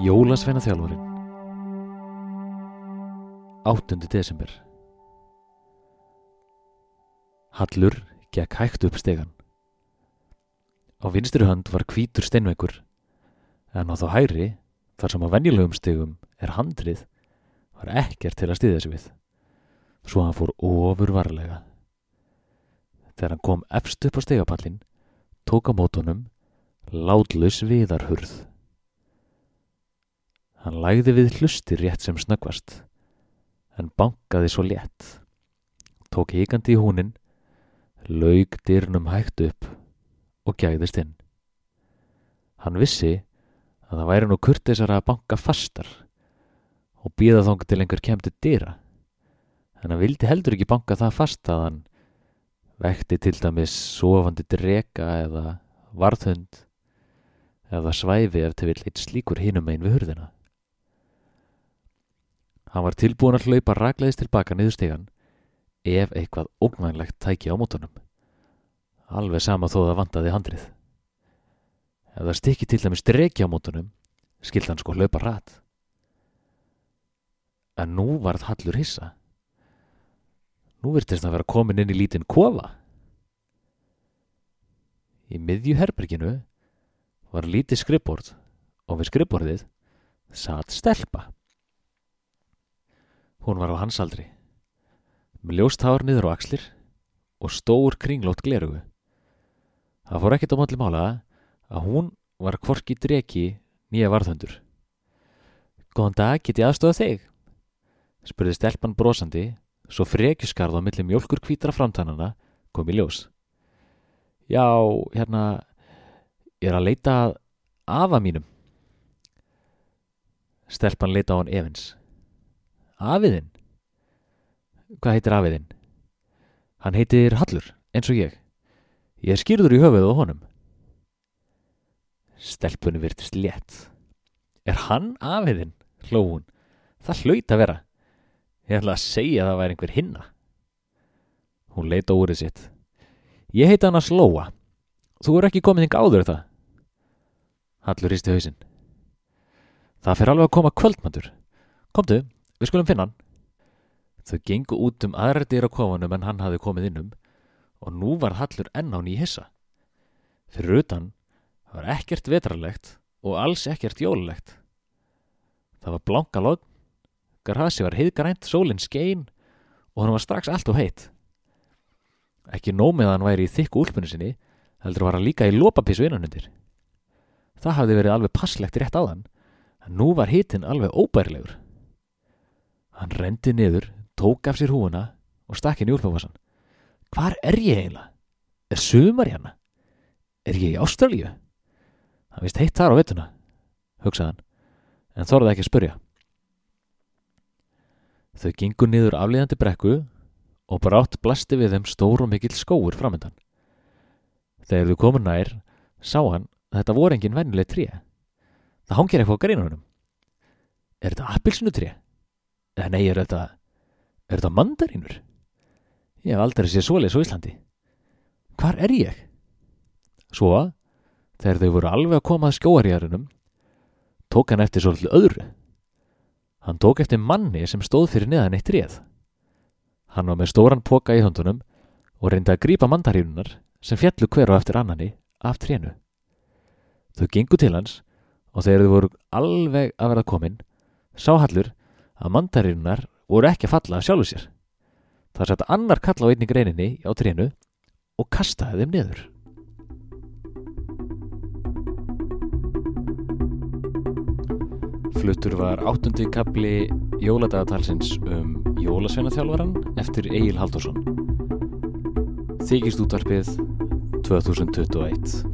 Jólasveina þjálfurinn 8. desember Hallur gekk hægt upp stegan. Á vinstri hönd var hvítur steinveikur en á þá hæri, þar sem á venjulegum stegum er handrið, var ekkert til að stiðja sig við. Svo hann fór ofur varlega. Þegar hann kom efst upp á stegapallin, tók á mótunum látlaus viðarhurð. Hann lægði við hlusti rétt sem snöggvast, en bankaði svo létt. Tók híkandi í húnin, laug dyrnum hægt upp og gæðist inn. Hann vissi að það væri nú kurtisar að banka fastar og býða þóng til einhver kemdi dyra, en hann vildi heldur ekki banka það fast að hann vekti til dæmis sofandi drega eða varðhund eða svæfi ef til vill eitt slíkur hinum einn við hurðina. Hann var tilbúin að hlaupa ragleiðist tilbaka niður stegan ef eitthvað ógnvænlegt tæki á mótunum. Alveg sama þó það vantaði handrið. Ef það stikki til dæmis dregi á mótunum, skilt hann sko hlaupa rætt. En nú varð Hallur hissa. Nú virtist hann vera komin inn í lítinn kofa. Í miðju herberginu var lítið skrippbord og við skrippbordið satt stelpa. Hún var á hans aldri, með ljóst hár niður á axlir og stór kringlót glerugu. Það fór ekkert á mótli mála að hún var kvorki dreki nýja varðhöndur. Góðan dag, get ég aðstofa þig? Spurði stelpan brosandi, svo frekjuskarð á milli mjölkur kvítra framtannana kom í ljós. Já, hérna, ég er að leita afa mínum. Stelpan leita á hann efins. Afiðinn? Hvað heitir afiðinn? Hann heitir Hallur, eins og ég. Ég er skýrður í höfuð á honum. Stelpunni virtist létt. Er hann afiðinn? hló hún. Það hlaut að vera. Ég ætla að segja að það væri einhver hinna. Hún leita úrið sitt. Ég heiti hann að slóa. Þú er ekki komið þing áður það. Hallur hristi hausinn. Það fer alveg að koma kvöldmandur. Komdu, við skulum finna hann. Þau gengu út um aðra dyr á kofanum en hann hafi komið innum og nú var Hallur enn á nýja hissa. Fyrir utan var ekkert vetrarlegt og alls ekkert jólulegt. Það var blanka logn, grasi var heiðgrænt, sólinn skein og hann var strax allt og heitt. Ekki nómið að hann væri í þykku úlpunni sinni, heldur var hann líka í lópapissu innanundir. Það hafði verið alveg passlegt rétt á þann, en nú var hittinn alveg óbærilegur. Hann rendi niður, tók af sér húuna og stakk inn í úlpavassan. Hvar er ég eiginlega? Er sumar hérna? Er ég í Ástralíu? Hann vist heitt þar á vettuna, hugsaði hann, en þorði ekki að spurja. Þau gengu niður aflíðandi brekku og brátt blasti við þeim stór og mikill skóur framöndan. Þegar þau komu nær, sá hann að þetta voru engin vennileg tré. Það hangir eitthvað á greinunum. Er þetta appilsinu tré? Eða nei, er þetta, er þetta mandarínur? Ég hef aldrei séð svoleiðs á Íslandi. Hvar er ég? Svo, þegar þau voru alveg að koma að skjóarjærunum, tók hann eftir svolítið öðru. Hann tók eftir manni sem stóð fyrir neðan eitt réð. Hann var með stóran póka í höndunum og reyndi að grípa mandarínunar sem fjallu hver og eftir annani af trénu. Þau gengu til hans og þegar þau voru alveg að verða komin, sá Hallur að mandarínunar voru ekki að falla af sjálfu sér. Það satt annar kall á einni greininni á trénu og kastaði þeim niður. Fluttur var áttundi kapli jóladagatalsins um jólasveinaþjálfaran eftir Egil Haldursson. Þykist útvarpið 2021